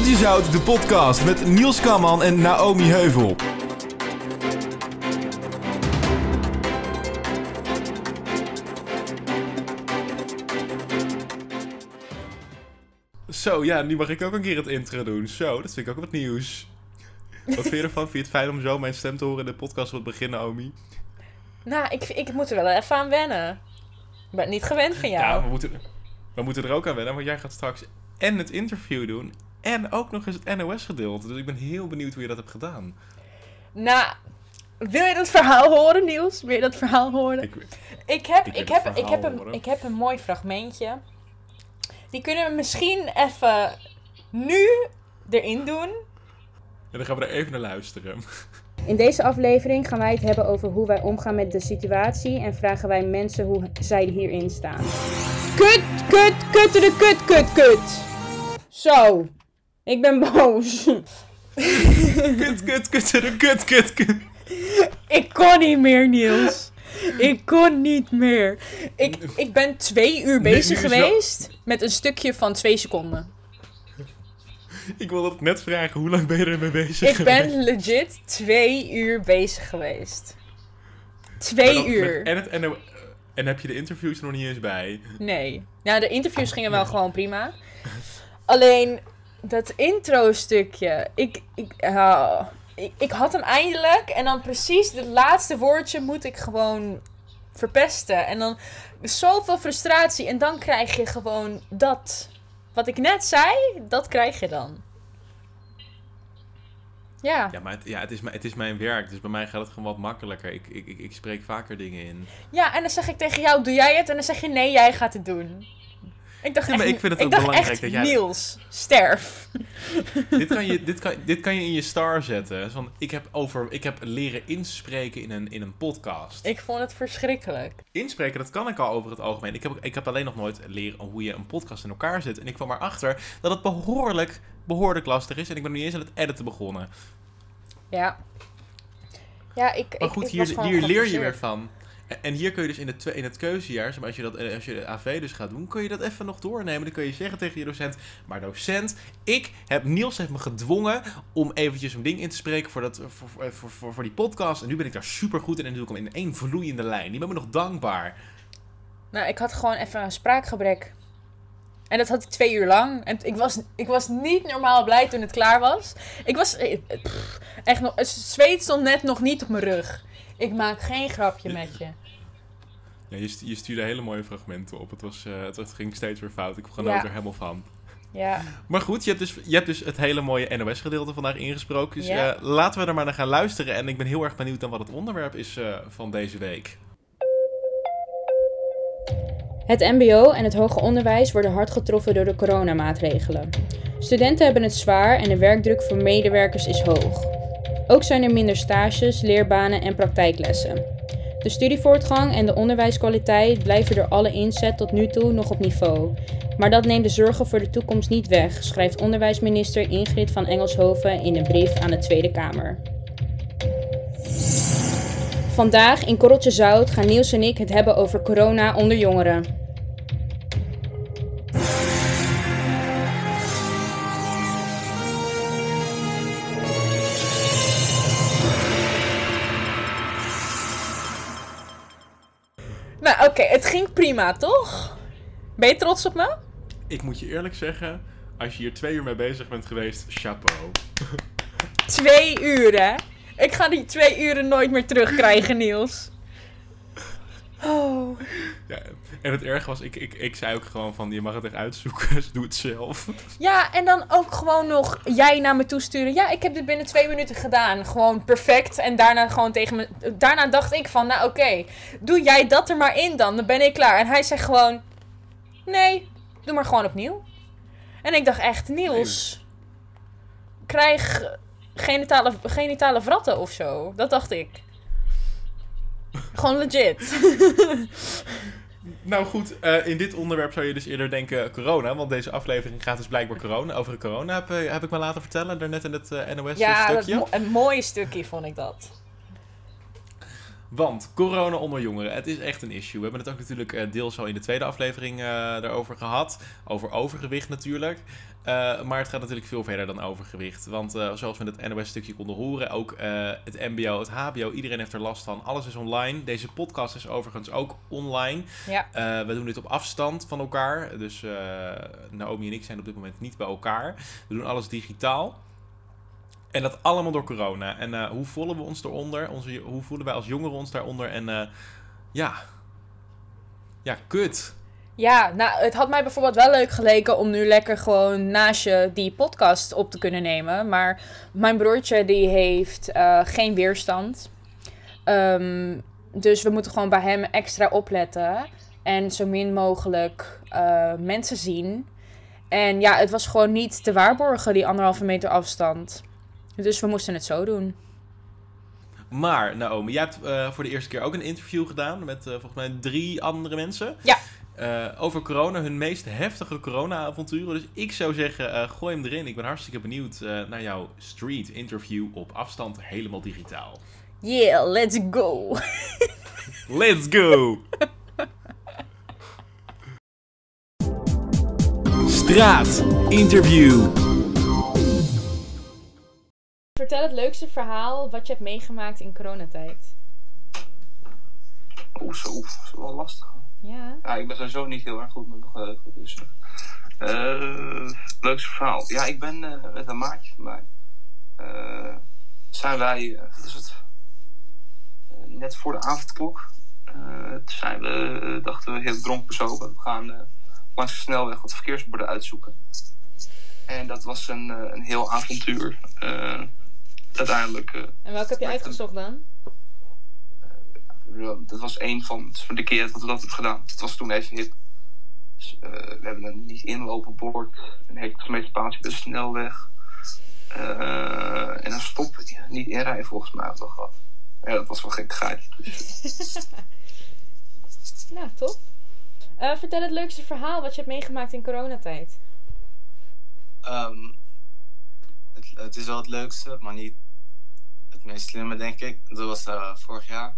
Korreltje Zout, de podcast met Niels Kamman en Naomi Heuvel. Zo, ja, nu mag ik ook een keer het intro doen. Zo, dat vind ik ook wat nieuws. Wat vind je ervan? Vind je het fijn om zo mijn stem te horen in de podcast op het begin, Naomi? Nou, ik, ik moet er wel even aan wennen. Ik ben niet gewend van jou. Ja, we moeten, we moeten er ook aan wennen, want jij gaat straks en het interview doen en ook nog eens het NOS-gedeelte. Dus ik ben heel benieuwd hoe je dat hebt gedaan. Nou, wil je dat verhaal horen, Niels? Wil je dat verhaal horen? Ik, Ik heb, Ik heb, ik, heb een, ik heb een mooi fragmentje. Die kunnen we misschien even nu erin doen. en dan gaan we er even naar luisteren. In deze aflevering gaan wij het hebben over hoe wij omgaan met de situatie en vragen wij mensen hoe zij hierin staan. Kut, kut, kut, de kut, kut, kut. Zo, ik ben boos. kut, kut, kut, kut, kut, kut. Ik kon niet meer, Niels. Ik kon niet meer. Ik, ik ben twee uur bezig wel- geweest met een stukje van twee seconden. Ik wilde het net vragen, hoe lang ben je ermee bezig Ik ben geweest? legit twee uur bezig geweest. Twee dan met- uur. En, het, en, en heb je de interviews er nog niet eens bij? Nee. Nou, de interviews gingen wel gewoon prima. Alleen dat intro-stukje. Ik, ik, ah, ik, ik had hem eindelijk. En dan precies het laatste woordje moet ik gewoon verpesten. En dan zoveel frustratie. En dan krijg je gewoon dat. Wat ik net zei, dat krijg je dan. Ja. Ja, maar het, ja, het, is, mijn- het is mijn werk, dus bij mij gaat het gewoon wat makkelijker. Ik, ik, ik, ik spreek vaker dingen in. Ja, en dan zeg ik tegen jou, doe jij het? En dan zeg je, nee, jij gaat het doen. Ik dacht Ja, maar echt, ik vind het ook belangrijk dat jij- Niels, sterf. dit, kan je, dit, kan, dit kan je in je star zetten. Van, ik, heb over, ik heb leren inspreken in een, in een podcast. Ik vond het verschrikkelijk. Inspreken, dat kan ik al over het algemeen. Ik heb, ik heb alleen nog nooit leren hoe je een podcast in elkaar zet. En ik kwam erachter dat het behoorlijk, behoorlijk lastig is. En ik ben nu niet eens aan het editen begonnen. Ja. Ja, ik. Maar goed, ik hier, hier leer je weer van. En- hier kun je dus in het, in het keuzejaar, als je, dat, eh, als je de AV dus gaat doen, kun je dat even nog doornemen. Dan kun je zeggen tegen je docent, maar docent, ik heb, Niels heeft me gedwongen om eventjes een ding in te spreken voor, dat, voor, voor, voor, voor, voor die podcast. En nu ben ik daar super goed in en doe ik hem in één vloeiende lijn. Die ben me nog dankbaar. Nou, ik had gewoon even een spraakgebrek. En dat had ik twee uur lang. En ik was, ik was niet normaal blij toen het klaar was. Ik was. eh, echt nog. Het zweet stond net nog niet op mijn rug. Ik maak geen grapje met je. Ja, je, stu- je stuurde hele mooie fragmenten op. Het, was, eh, het, het ging steeds weer fout. Ik genoot Ja. er helemaal van. Ja. Maar goed, je hebt dus, je hebt dus het hele mooie NOS-gedeelte vandaag ingesproken. Dus Ja. eh, laten we er maar naar gaan luisteren. En ik ben heel erg benieuwd naar wat het onderwerp is eh, van deze week. Het MBO en het hoger onderwijs worden hard getroffen door de coronamaatregelen. Studenten hebben het zwaar en de werkdruk voor medewerkers is hoog. Ook zijn er minder stages, leerbanen en praktijklessen. De studievoortgang en de onderwijskwaliteit blijven door alle inzet tot nu toe nog op niveau. Maar dat neemt de zorgen voor de toekomst niet weg, schrijft onderwijsminister Ingrid van Engelshoven in een brief aan de Tweede Kamer. Vandaag in Korreltje Zout gaan Niels en ik het hebben over corona onder jongeren. Oké, het ging prima, toch? Ben je trots op me? Ik moet je eerlijk zeggen, als je hier twee uur mee bezig bent geweest, chapeau. Twee uur, hè? Ik ga die twee uren nooit meer terugkrijgen, Niels. Oh. Ja, en het erg was, ik, ik, ik zei ook gewoon van, je mag het echt uitzoeken, dus doe het zelf. Ja, en dan ook gewoon nog jij naar me toesturen. Ja, ik heb dit binnen twee minuten gedaan. Gewoon perfect. En daarna gewoon tegen me. Daarna dacht ik van, nou oké, doe jij dat er maar in dan. Dan ben ik klaar. En hij zegt gewoon, nee, doe maar gewoon opnieuw. En ik dacht echt, Niels, krijg genitale, genitale vratten of zo. Dat dacht ik. Gewoon legit. Nou goed, eh, in dit onderwerp zou je dus eerder denken corona, want deze aflevering gaat dus blijkbaar corona. Over corona heb, eh, heb ik me laten vertellen, daarnet in het eh, Ja, dat, NOS-stukje. mo- een mooi stukje vond ik dat. Want corona onder jongeren, het is echt een issue. We hebben het ook natuurlijk eh, deels al in de tweede aflevering eh, daarover gehad. Over overgewicht natuurlijk. Eh, maar het gaat natuurlijk veel verder dan overgewicht. Want zoals we in het NOS-stukje konden horen, ook het MBO, het HBO, iedereen heeft er last van. Alles is online. Deze podcast is overigens ook online. Ja. We doen dit op afstand van elkaar. Dus Naomi en ik zijn op dit moment niet bij elkaar. We doen alles digitaal. En dat allemaal door corona. En eh, hoe voelen we ons eronder? Onze, hoe voelen wij als jongeren ons daaronder? En eh, ja. Ja, kut. Ja, nou, het had mij bijvoorbeeld wel leuk geleken om nu lekker gewoon naast je die podcast op te kunnen nemen. Maar mijn broertje die heeft eh, geen weerstand. Ehm, dus we moeten gewoon bij hem extra opletten. En zo min mogelijk mensen zien. En ja, het was gewoon niet te waarborgen, die anderhalve meter afstand. Dus we moesten het zo doen. Maar, Naomi, jij hebt eh, voor de eerste keer ook een interview gedaan met eh, volgens mij drie andere mensen. Ja. Eh, over corona, hun meest heftige corona-avonturen. Dus ik zou zeggen, eh, gooi hem erin. Ik ben hartstikke benieuwd eh, naar jouw street interview op afstand, helemaal digitaal. Yeah, let's go! Let's go! Straat interview. Vertel het leukste verhaal wat je hebt meegemaakt in coronatijd. Oeh, zo, dat is wel lastig. Ja. Ja, ik ben sowieso niet heel erg goed met mijn geheugen. Dus, eh leukste verhaal. Ja, ik ben eh, met een maatje van mij. eh, zijn wij, eh, wat is het? Eh, net voor de avondklok. eh, toen zijn we, eh, dachten we, heel dronken bezopen. We gaan eh, langs de snelweg wat verkeersborden uitzoeken. En dat was een, eh, een heel avontuur. Uiteindelijk eh, En welke heb je uitgezocht dan? dat was een van het is voor de keer dat we dat hebben gedaan. Het was toen even hip. Dus, eh, we hebben een niet inlopen bord, een hectometerspatie bij de snelweg. eh, en een stop, niet inrijden volgens mij hebben we gehad. Ja, dat was wel gekkigheid. Dus, Nou, top. Eh, vertel het leukste verhaal wat je hebt meegemaakt in coronatijd. Ehm, het, is wel het leukste, maar niet het meest slimme, denk ik. Dat was eh, vorig jaar.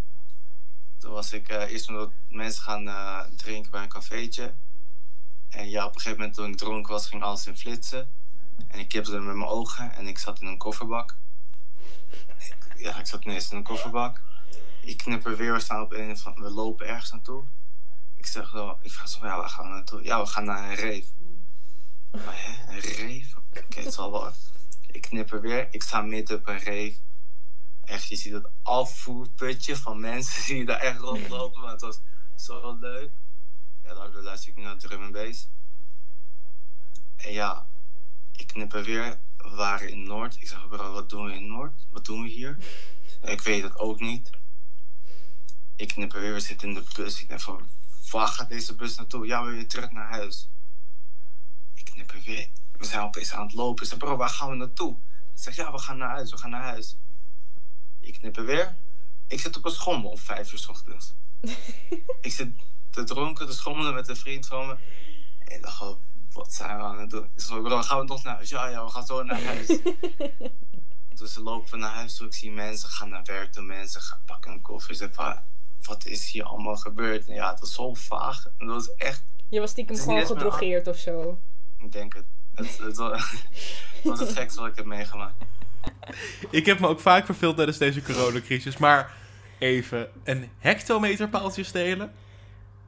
Toen was ik eh, eerst wat mensen gaan eh, drinken bij een cafeetje. En ja, op een gegeven moment toen ik dronken was, ging alles in flitsen. En ik kipte met mijn ogen en ik zat in een kofferbak. Ja, ik zat ineens in een kofferbak. Ik knipper weer, we staan op een van, we lopen ergens naartoe. Ik zeg zo, ik vraag zo, ja, waar gaan we naartoe? Ja, we gaan naar een rave. Maar hè, een rave? Oké, het zal wel. Ik knip er weer. Ik sta midden op een rave. Echt, je ziet dat afvoerputje van mensen die daar echt rondlopen. Maar het was zo leuk. Ja, daardoor luister ik naar drum en bass. En ja, ik knip er weer. We waren in Noord. Ik zeg, bro, wat doen we in Noord? Wat doen we hier? Ik weet het ook niet. Ik knip er weer. We zitten in de bus. Ik denk van, waar gaat deze bus naartoe? Ja, we weer terug naar huis. Ik knip er weer. We zijn opeens aan het lopen. Zeg, bro, waar gaan we naartoe? Ik zeg, ja, we gaan naar huis. We gaan naar huis. Ik knip er weer. Ik zit op een schommel om vijf uur 's ochtends. ik zit te dronken, te schommelen met een vriend van me. En ik dacht, gewoon, wat zijn we aan het doen? Ik zeg, bro, gaan we nog naar huis? Ja, ja, we gaan zo naar huis. dus we lopen naar huis toe. Ik zie mensen gaan naar werk toe. Mensen gaan pakken een koffie. Zeg, van, wat is hier allemaal gebeurd? En ja, het was zo vaag. En dat was echt Je was stiekem gewoon gedrogeerd of zo. ik denk het. Het, het, was, het gekste wat ik heb meegemaakt. Ik heb me ook vaak verveeld tijdens deze coronacrisis, maar even een hectometerpaaltje stelen.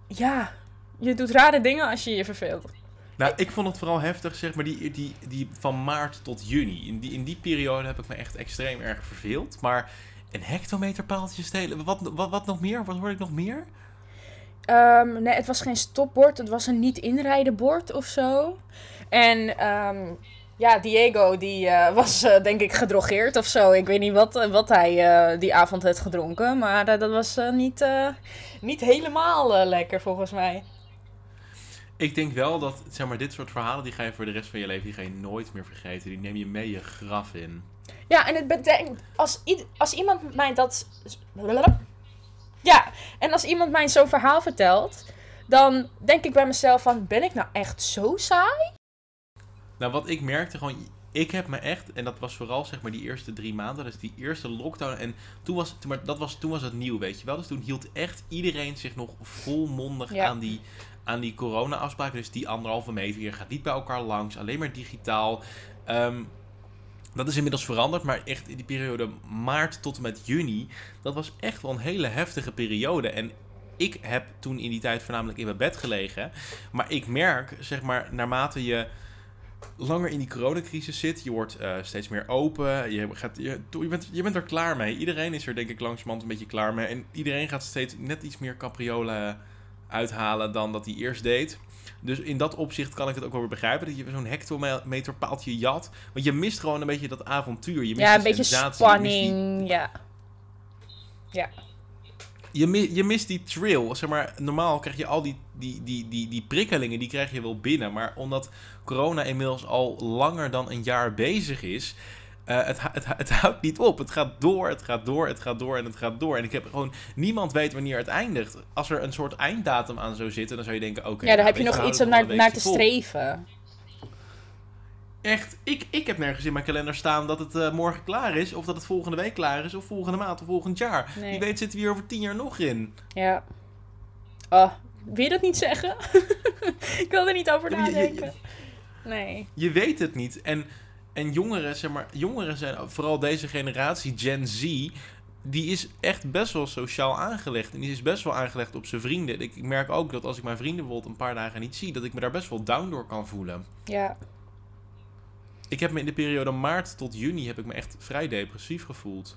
Ja, je doet rare dingen als je je verveelt. Nou, ik vond het vooral heftig, zeg maar, die, die, die van maart tot juni. In die, in die periode heb ik me echt extreem erg verveeld. Maar een hectometerpaaltje stelen, wat, wat, wat nog meer? Wat hoorde ik nog meer? Ehm, nee, het was geen stopbord. Het was een niet inrijden bord of zo. En ehm, ja, Diego die eh, was eh, denk ik gedrogeerd of zo. Ik weet niet wat, eh, wat hij die avond had gedronken. Maar dat was niet, niet helemaal lekker volgens mij. Ik denk wel dat, zeg maar, dit soort verhalen, die ga je voor de rest van je leven, die ga je nooit meer vergeten. Die neem je mee je graf in. Ja, en het betekent... Als, als iemand mij dat... Ja, en als iemand mij zo'n verhaal vertelt... Dan denk ik bij mezelf van... Ben ik nou echt zo saai? Nou, wat ik merkte, gewoon, ik heb me echt, en dat was vooral zeg maar die eerste drie maanden, dus die eerste lockdown. En toen was, maar dat was, toen was het nieuw, weet je wel. Dus toen hield echt iedereen zich nog volmondig Ja. aan die, aan die corona-afspraken. Dus die anderhalve meter, je gaat niet bij elkaar langs, alleen maar digitaal. Ehm, dat is inmiddels veranderd, maar echt in die periode maart tot en met juni, dat was echt wel een hele heftige periode. En ik heb toen in die tijd voornamelijk in mijn bed gelegen. Maar ik merk, zeg maar, naarmate je langer in die coronacrisis zit, je wordt eh, steeds meer open, je, gaat, je, je, bent, je bent er klaar mee. Iedereen is er denk ik langzamerhand een beetje klaar mee. En iedereen gaat steeds net iets meer capriolen uithalen dan dat hij eerst deed. Dus in dat opzicht kan ik het ook wel weer begrijpen. Dat je zo'n hectometerpaaltje jat. Want je mist gewoon een beetje dat avontuur. Je mist Ja, een de beetje sensatie, die- spanning. Ja. Je, mi- je mist die thrill. Zeg maar, normaal krijg je al die, die, die, die, die prikkelingen, die krijg je wel binnen. Maar omdat corona inmiddels al langer dan een jaar bezig is, eh, het, het, het houdt niet op. Het gaat door, het gaat door, het gaat door en het gaat door. En ik heb gewoon, niemand weet wanneer het eindigt. Als er een soort einddatum aan zou zitten, dan zou je denken, oké. ja, daar nou, heb je nog iets om naar, naar te vol. streven. Echt, ik, ik heb nergens in mijn kalender staan dat het eh, morgen klaar is. Of dat het volgende week klaar is. Of volgende maand of volgend jaar. Nee. Wie weet zitten we hier over tien jaar nog in. Ja. Oh, wil je dat niet zeggen? ik wil er niet over Ja, maar je- nadenken. Nee. Je weet het niet. En, en jongeren, zeg maar, jongeren zijn vooral deze generatie, Gen Z, die is echt best wel sociaal aangelegd. En die is best wel aangelegd op zijn vrienden. Ik, ik merk ook dat als ik mijn vrienden bijvoorbeeld een paar dagen niet zie, dat ik me daar best wel down door kan voelen. Ja. Ik heb me in de periode maart tot juni heb ik me echt vrij depressief gevoeld.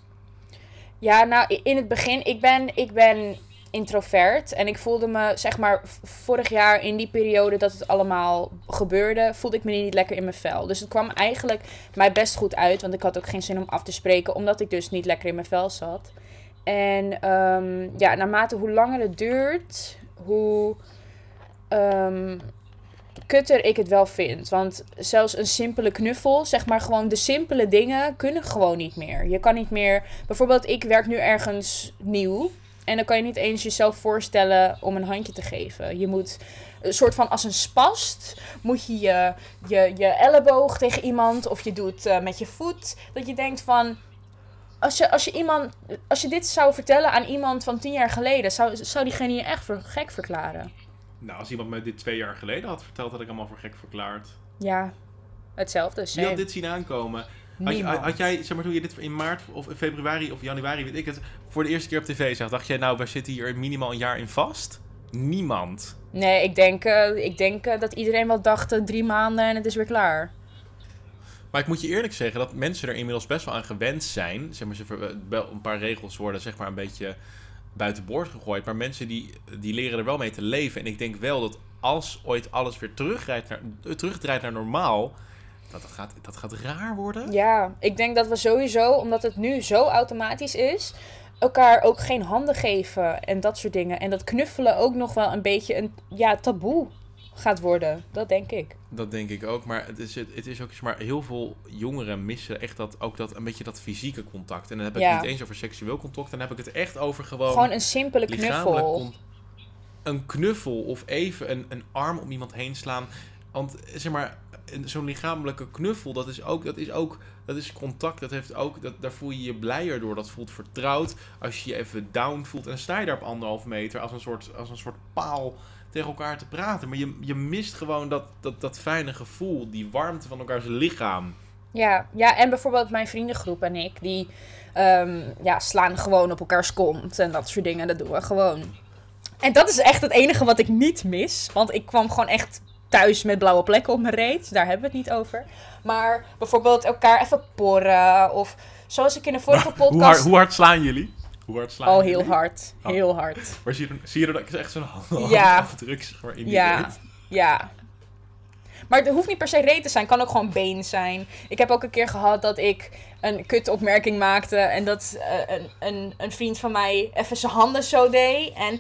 Ja, nou, in het begin, ik ben, ik ben introvert. En ik voelde me, zeg maar, vorig jaar in die periode dat het allemaal gebeurde, voelde ik me niet lekker in mijn vel. Dus het kwam eigenlijk mij best goed uit, want ik had ook geen zin om af te spreken, omdat ik dus niet lekker in mijn vel zat. En ehm, ja, naarmate hoe langer het duurt, hoe ehm, kutter ik het wel vind. Want zelfs een simpele knuffel, zeg maar gewoon de simpele dingen, kunnen gewoon niet meer. Je kan niet meer Bijvoorbeeld, ik werk nu ergens nieuw. En dan kan je niet eens jezelf voorstellen om een handje te geven. Je moet een soort van als een spast, moet je je, je, je elleboog tegen iemand of je doet eh, met je voet. Dat je denkt van, als je, als, je iemand, als je dit zou vertellen aan iemand van tien jaar geleden, zou, zou diegene je echt voor gek verklaren. Nou, als iemand me dit twee jaar geleden had verteld, had ik allemaal voor gek verklaard. Ja, hetzelfde. Wie same. had dit zien aankomen? Had, je- had jij, zeg maar, toen je dit in maart of in februari of januari, weet ik het, voor de eerste keer op tv zag, dacht jij nou, we zitten hier minimaal een jaar in vast? Niemand. Nee, ik denk, eh, ik denk eh, dat iedereen wel dacht eh, drie maanden en het is weer klaar. Maar ik moet je eerlijk zeggen dat mensen er inmiddels best wel aan gewend zijn. Zeg maar, ze wel een paar regels worden zeg maar een beetje buitenboord gegooid. Maar mensen die, die leren er wel mee te leven. En ik denk wel dat als ooit alles weer terugdraait naar, terugdraait naar normaal, dat het gaat, dat gaat raar worden. Ja, ik denk dat we sowieso, omdat het nu zo automatisch is, elkaar ook geen handen geven en dat soort dingen. En dat knuffelen ook nog wel een beetje een ja, taboe gaat worden. Dat denk ik. Dat denk ik ook. Maar het is, het is ook zeg maar heel veel jongeren missen echt dat, ook dat, een beetje dat fysieke contact. En dan heb ik Ja. het niet eens over seksueel contact. Dan heb ik het echt over gewoon, Gewoon een simpele knuffel. een knuffel of even een, een arm om iemand heen slaan. Want zeg maar, zo'n lichamelijke knuffel, dat is ook, dat is ook, dat is contact. Dat heeft ook, dat, daar voel je je blijer door. Dat voelt vertrouwd. Als je je even down voelt en dan sta je daar op anderhalve meter als een soort, als een soort paal tegen elkaar te praten. Maar je, je mist gewoon dat, dat, dat fijne gevoel, die warmte van elkaars lichaam. Ja, ja, en bijvoorbeeld mijn vriendengroep en ik, die ehm, ja, slaan gewoon op elkaars kont en dat soort dingen. Dat doen we gewoon. En dat is echt het enige wat ik niet mis. Want ik kwam gewoon echt thuis met blauwe plekken op mijn reet. Daar hebben we het niet over. Maar bijvoorbeeld elkaar even porren. Of zoals ik in de vorige podcast... Hoe hard, hoe hard slaan jullie? Hoe hard slaan Oh, jullie? heel hard. Oh. Heel hard. Maar zie je, zie je dat ik echt zo'n hand Ja. afdruk zeg maar, in die Ja, reet? ja. Maar het hoeft niet per se reet te zijn. Het kan ook gewoon been zijn. Ik heb ook een keer gehad dat ik een kutopmerking maakte. En dat eh, een, een, een vriend van mij even zijn handen zo deed. En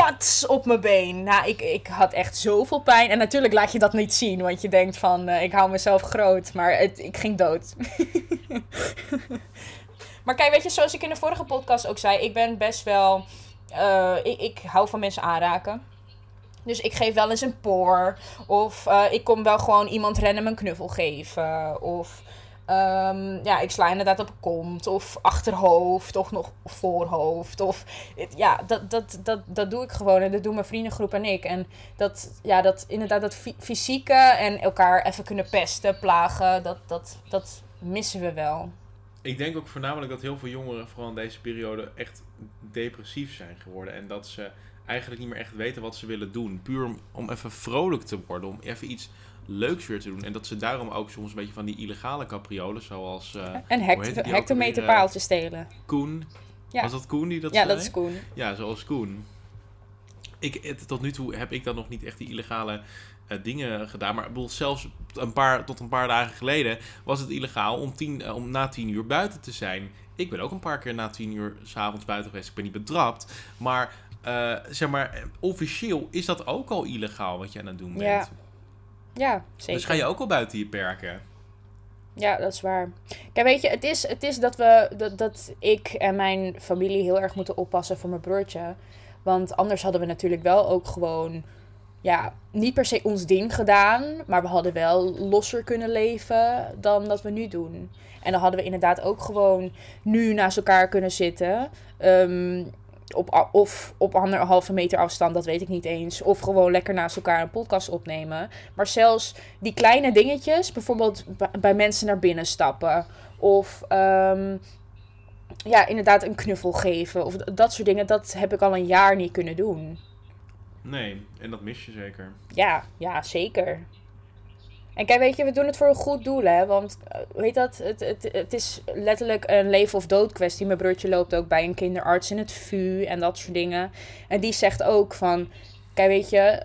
pats op mijn been. Nou, ik, ik had echt zoveel pijn. En natuurlijk laat je dat niet zien. Want je denkt van, eh, ik hou mezelf groot. Maar het, ik ging dood. maar kijk, weet je, zoals ik in de vorige podcast ook zei. Ik ben best wel... eh, ik, ik hou van mensen aanraken. Dus ik geef wel eens een poor. Of eh, ik kom wel gewoon iemand random een knuffel geven. Of ehm, ja, ik sla inderdaad op kont. Of achterhoofd. Of nog voorhoofd. Of ja, dat, dat, dat, dat doe ik gewoon. En dat doen mijn vriendengroep en ik. En dat, ja, dat inderdaad, dat fy- fysieke en elkaar even kunnen pesten, plagen. Dat, dat, dat missen we wel. Ik denk ook voornamelijk dat heel veel jongeren vooral in deze periode echt depressief zijn geworden. En dat ze eigenlijk niet meer echt weten wat ze willen doen. Puur om even vrolijk te worden, om even iets leuks weer te doen. En dat ze daarom ook soms een beetje van die illegale capriolen, zoals eh, En Hoe heet die hect ook hectometerpaaltjes stelen. Koen. Ja. Was dat Koen die dat Ja, zei? dat is Koen. Ja, zoals Koen. Ik, tot nu toe heb ik dan nog niet echt die illegale eh, dingen gedaan. Maar ik bedoel, zelfs een paar, tot een paar dagen geleden was het illegaal om, tien, eh, om na tien uur buiten te zijn. Ik ben ook een paar keer na tien uur s'avonds buiten geweest. Ik ben niet betrapt. Maar, eh, zeg maar, eh, officieel is dat ook al illegaal wat je aan het doen bent. Ja, Ja, zeker. Dus ga je ook al buiten je perken. Ja, dat is waar. Kijk, weet je, het is, het is dat, we, dat, dat ik en mijn familie heel erg moeten oppassen voor mijn broertje. Want anders hadden we natuurlijk wel ook gewoon, ja, niet per se ons ding gedaan. Maar we hadden wel losser kunnen leven dan dat we nu doen. En dan hadden we inderdaad ook gewoon nu naast elkaar kunnen zitten. Ehm, op, of op anderhalve meter afstand, dat weet ik niet eens. Of gewoon lekker naast elkaar een podcast opnemen. Maar zelfs die kleine dingetjes, bijvoorbeeld bij mensen naar binnen stappen. Of ehm, ja, inderdaad een knuffel geven. Of dat soort dingen, dat heb ik al een jaar niet kunnen doen. Nee, en dat mis je zeker. Ja, ja, zeker. En kijk, weet je, we doen het voor een goed doel, hè. Want, eh, weet dat, het, het, het is letterlijk een leven of dood kwestie. Mijn broertje loopt ook bij een kinderarts in het VU en dat soort dingen. En die zegt ook van, kijk, weet je,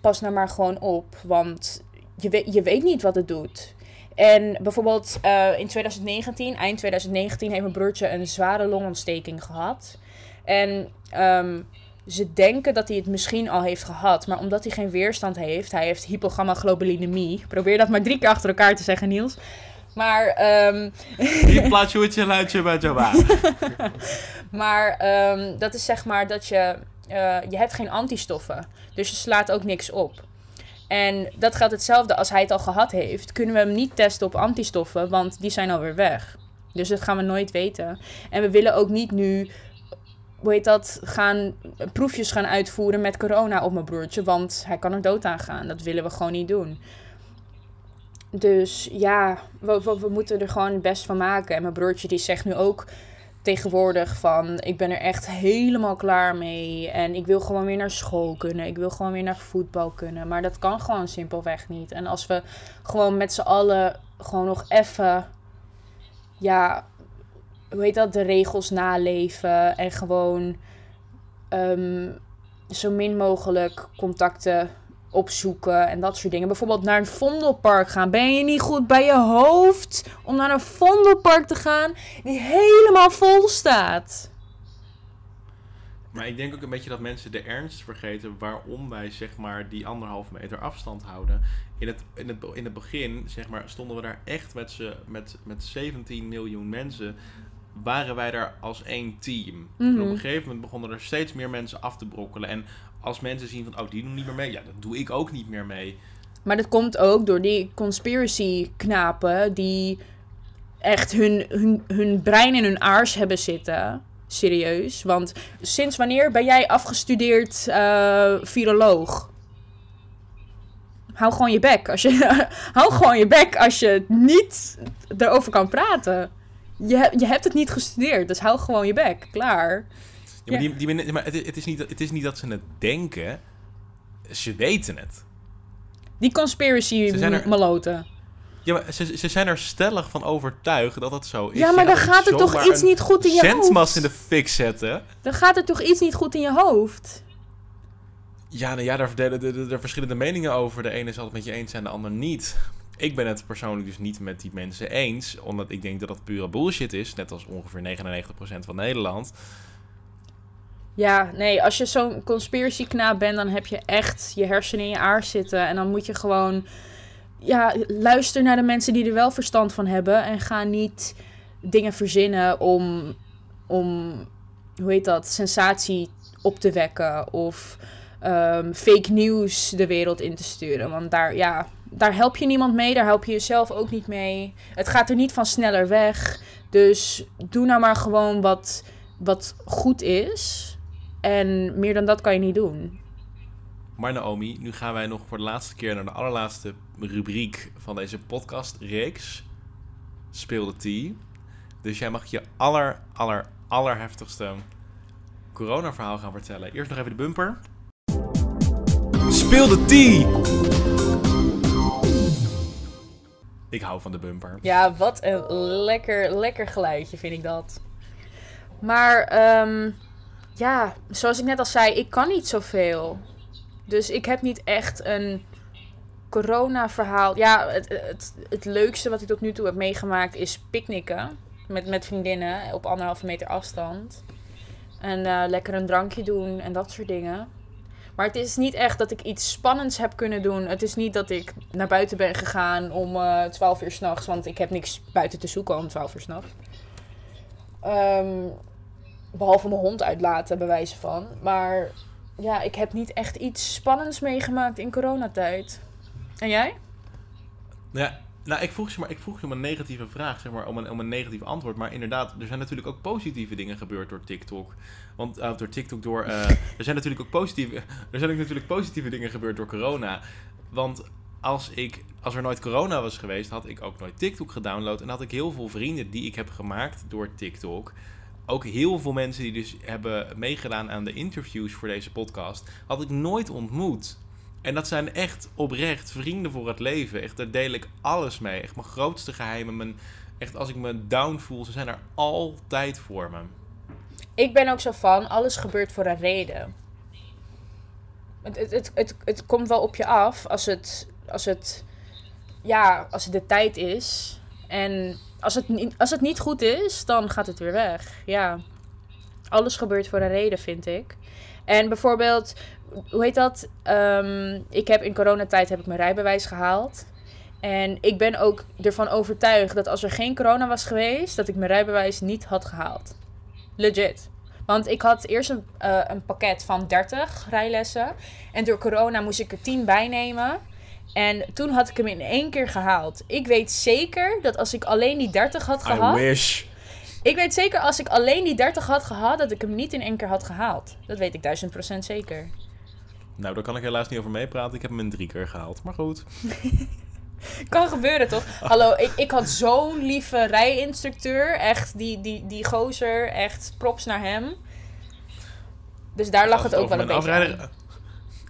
pas nou maar gewoon op. Want je weet, je weet niet wat het doet. En bijvoorbeeld eh, in 2019, eind 2019, heeft mijn broertje een zware longontsteking gehad. En ehm, ze denken dat hij het misschien al heeft gehad. Maar omdat hij geen weerstand heeft, hij heeft hypogammaglobulinemie. Probeer dat maar drie keer achter elkaar te zeggen, Niels. Maar, ehm, Je plaats je luidje bij Java. maar ehm, dat is zeg maar dat je... eh, je hebt geen antistoffen. Dus je slaat ook niks op. En dat geldt hetzelfde als hij het al gehad heeft. Kunnen we hem niet testen op antistoffen, want die zijn alweer weg. Dus dat gaan we nooit weten. En we willen ook niet nu, hoe heet dat, gaan proefjes gaan uitvoeren met corona op mijn broertje. Want hij kan er dood aan gaan. Dat willen we gewoon niet doen. Dus ja, we, we, moeten er gewoon het best van maken. En mijn broertje die zegt nu ook tegenwoordig van... ik ben er echt helemaal klaar mee. En ik wil gewoon weer naar school kunnen. Ik wil gewoon weer naar voetbal kunnen. Maar dat kan gewoon simpelweg niet. En als we gewoon met z'n allen gewoon nog even... ja, hoe heet dat? De regels naleven. En gewoon ehm, zo min mogelijk contacten opzoeken en dat soort dingen. Bijvoorbeeld naar een Vondelpark gaan. Ben je niet goed bij je hoofd om naar een Vondelpark te gaan die helemaal vol staat? Maar ik denk ook een beetje dat mensen de ernst vergeten waarom wij zeg maar die anderhalve meter afstand houden. In het, in het, in het begin zeg maar, stonden we daar echt met, z'n- met, met 17 miljoen mensen. Waren wij daar als één team. En op Mhm. een gegeven moment begonnen er steeds meer mensen af te brokkelen. En als mensen zien van, oh die doen niet meer mee. Ja, dan doe ik ook niet meer mee. Maar dat komt ook door die conspiracy knapen die echt hun, hun, hun brein in hun aars hebben zitten. Serieus. Want sinds wanneer ben jij afgestudeerd eh, viroloog? Hou gewoon je bek. Als je, hou gewoon je bek als je niet erover kan praten. Je, je hebt het niet gestudeerd, dus hou gewoon je bek. Klaar. Ja, maar die, die, maar het, het, is niet, het is niet dat ze het denken. Ze weten het. Die conspiracy er- maloten. Ja, maar ze, ze zijn er stellig van overtuigd dat dat zo is. Ja, maar dan gaat er toch iets niet goed in je zendmast hoofd. in de fik zetten. Dan gaat er toch iets niet goed in je hoofd. Ja, nou ja daar, daar, daar, daar verschillende meningen over. De ene zal het met je eens zijn, de ander niet. Ik ben het persoonlijk dus niet met die mensen eens. Omdat ik denk dat dat pure bullshit is. Net als ongeveer 99% van Nederland. Ja, nee, als je zo'n conspiracy knaap bent, dan heb je echt je hersenen in je aars zitten. En dan moet je gewoon, ja, luister naar de mensen die er wel verstand van hebben. En ga niet dingen verzinnen om, om hoe heet dat, sensatie op te wekken. Of ehm, fake news de wereld in te sturen. Want daar, ja, daar help je niemand mee, daar help je jezelf ook niet mee. Het gaat er niet van sneller weg. Dus doe nou maar gewoon wat, wat goed is. En meer dan dat kan je niet doen. Maar Naomi, nu gaan wij nog voor de laatste keer naar de allerlaatste rubriek van deze podcastreeks. Speel de tea. Dus jij mag je aller, aller, allerheftigste corona-verhaal gaan vertellen. Eerst nog even de bumper. Speel de tea! Ik hou van de bumper. Ja, wat een lekker, lekker geluidje vind ik dat. Maar ehm, ja, zoals ik net al zei, ik kan niet zoveel. Dus ik heb niet echt een corona-verhaal. Ja, het, het, het leukste wat ik tot nu toe heb meegemaakt is picknicken. Met, met vriendinnen op anderhalve meter afstand. En eh, lekker een drankje doen en dat soort dingen. Maar het is niet echt dat ik iets spannends heb kunnen doen. Het is niet dat ik naar buiten ben gegaan om eh 12 uur s'nachts. Want ik heb niks buiten te zoeken om 12 uur s'nachts. Ehm behalve mijn hond uitlaten, bij wijze van. Maar ja, ik heb niet echt iets spannends meegemaakt in coronatijd. En jij? Ja, nou, ik vroeg, je maar, ik vroeg je om een negatieve vraag, zeg maar, om een, om een negatief antwoord. Maar inderdaad, er zijn natuurlijk ook positieve dingen gebeurd door TikTok. Want, uh, door TikTok, door... Uh, er zijn natuurlijk ook positieve, er zijn ook natuurlijk positieve dingen gebeurd door corona. Want als, ik, als er nooit corona was geweest, had ik ook nooit TikTok gedownload. En had ik heel veel vrienden die ik heb gemaakt door TikTok ook heel veel mensen die dus hebben meegedaan aan de interviews voor deze podcast, had ik nooit ontmoet. En dat zijn echt oprecht vrienden voor het leven. Echt, daar deel ik alles mee. Echt mijn grootste geheimen. Mijn, echt, als ik me down voel, ze zijn er altijd voor me. Ik ben ook zo van, alles gebeurt voor een reden. Het, het, het, het, het komt wel op je af als het, als het, ja, als het de tijd is. En als het, niet, als het niet goed is, dan gaat het weer weg. Ja. Alles gebeurt voor een reden, vind ik. En bijvoorbeeld, hoe heet dat? Um, ik heb in coronatijd heb ik mijn rijbewijs gehaald. En ik ben ook ervan overtuigd dat als er geen corona was geweest, dat ik mijn rijbewijs niet had gehaald. Legit. Want ik had eerst een, uh, een pakket van 30 rijlessen. En door corona moest ik er 10 bij nemen. En toen had ik hem in één keer gehaald. Ik weet zeker dat als ik alleen die 30 had gehad. I wish. Ik weet zeker als ik alleen die 30 had gehad, dat ik hem niet in één keer had gehaald. Dat weet ik duizend procent zeker. Nou, daar kan ik helaas niet over meepraten. Ik heb hem in drie keer gehaald. Maar goed. kan gebeuren toch? Hallo, ik, ik had zo'n lieve rijinstructeur. Echt, die, die, die gozer. Echt props naar hem. Dus daar lag het ook wel een beetje.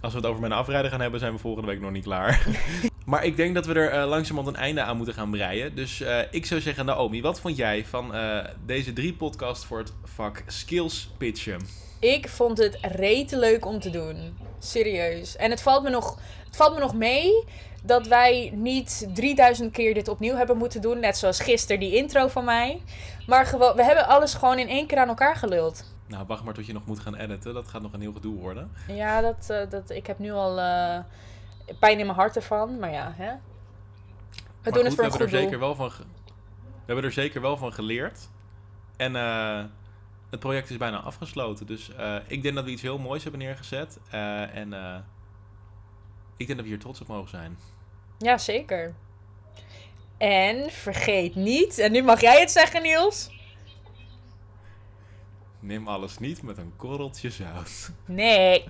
Als we het over mijn afrijden gaan hebben, zijn we volgende week nog niet klaar. maar ik denk dat we er uh, langzamerhand een einde aan moeten gaan breien. Dus uh, ik zou zeggen, Naomi, wat vond jij van uh, deze drie podcasts voor het vak skills pitchen? Ik vond het rete leuk om te doen. Serieus. En het valt me nog, het valt me nog mee dat wij niet 3000 keer dit opnieuw hebben moeten doen. Net zoals gisteren die intro van mij. Maar we hebben alles gewoon in één keer aan elkaar geluld. Nou, wacht maar tot je nog moet gaan editen. Dat gaat nog een heel gedoe worden. Ja, dat, uh, dat, ik heb nu al uh, pijn in mijn hart ervan. Maar ja, hè. We maar doen goed, het voor we een hebben er zeker wel van We hebben er zeker wel van geleerd. En uh, het project is bijna afgesloten. Dus ik denk dat we iets heel moois hebben neergezet. en ik denk dat we hier trots op mogen zijn. Ja, zeker. En vergeet niet, en nu mag jij het zeggen, Niels. Neem alles niet met een korreltje zout. Nee,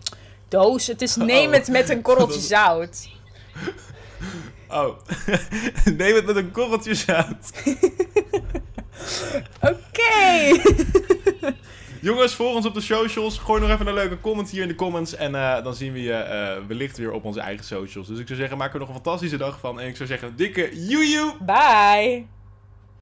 doos. Het is neem Oh. het met een korreltje zout. Oh, neem het met een korreltje zout. Oké. Jongens, volg ons op de socials. Gooi nog even een leuke comment hier in de comments. En uh, dan zien we je uh, wellicht weer op onze eigen socials. Dus ik zou zeggen, maak er nog een fantastische dag van. En ik zou zeggen, dikke joejoe! Bye.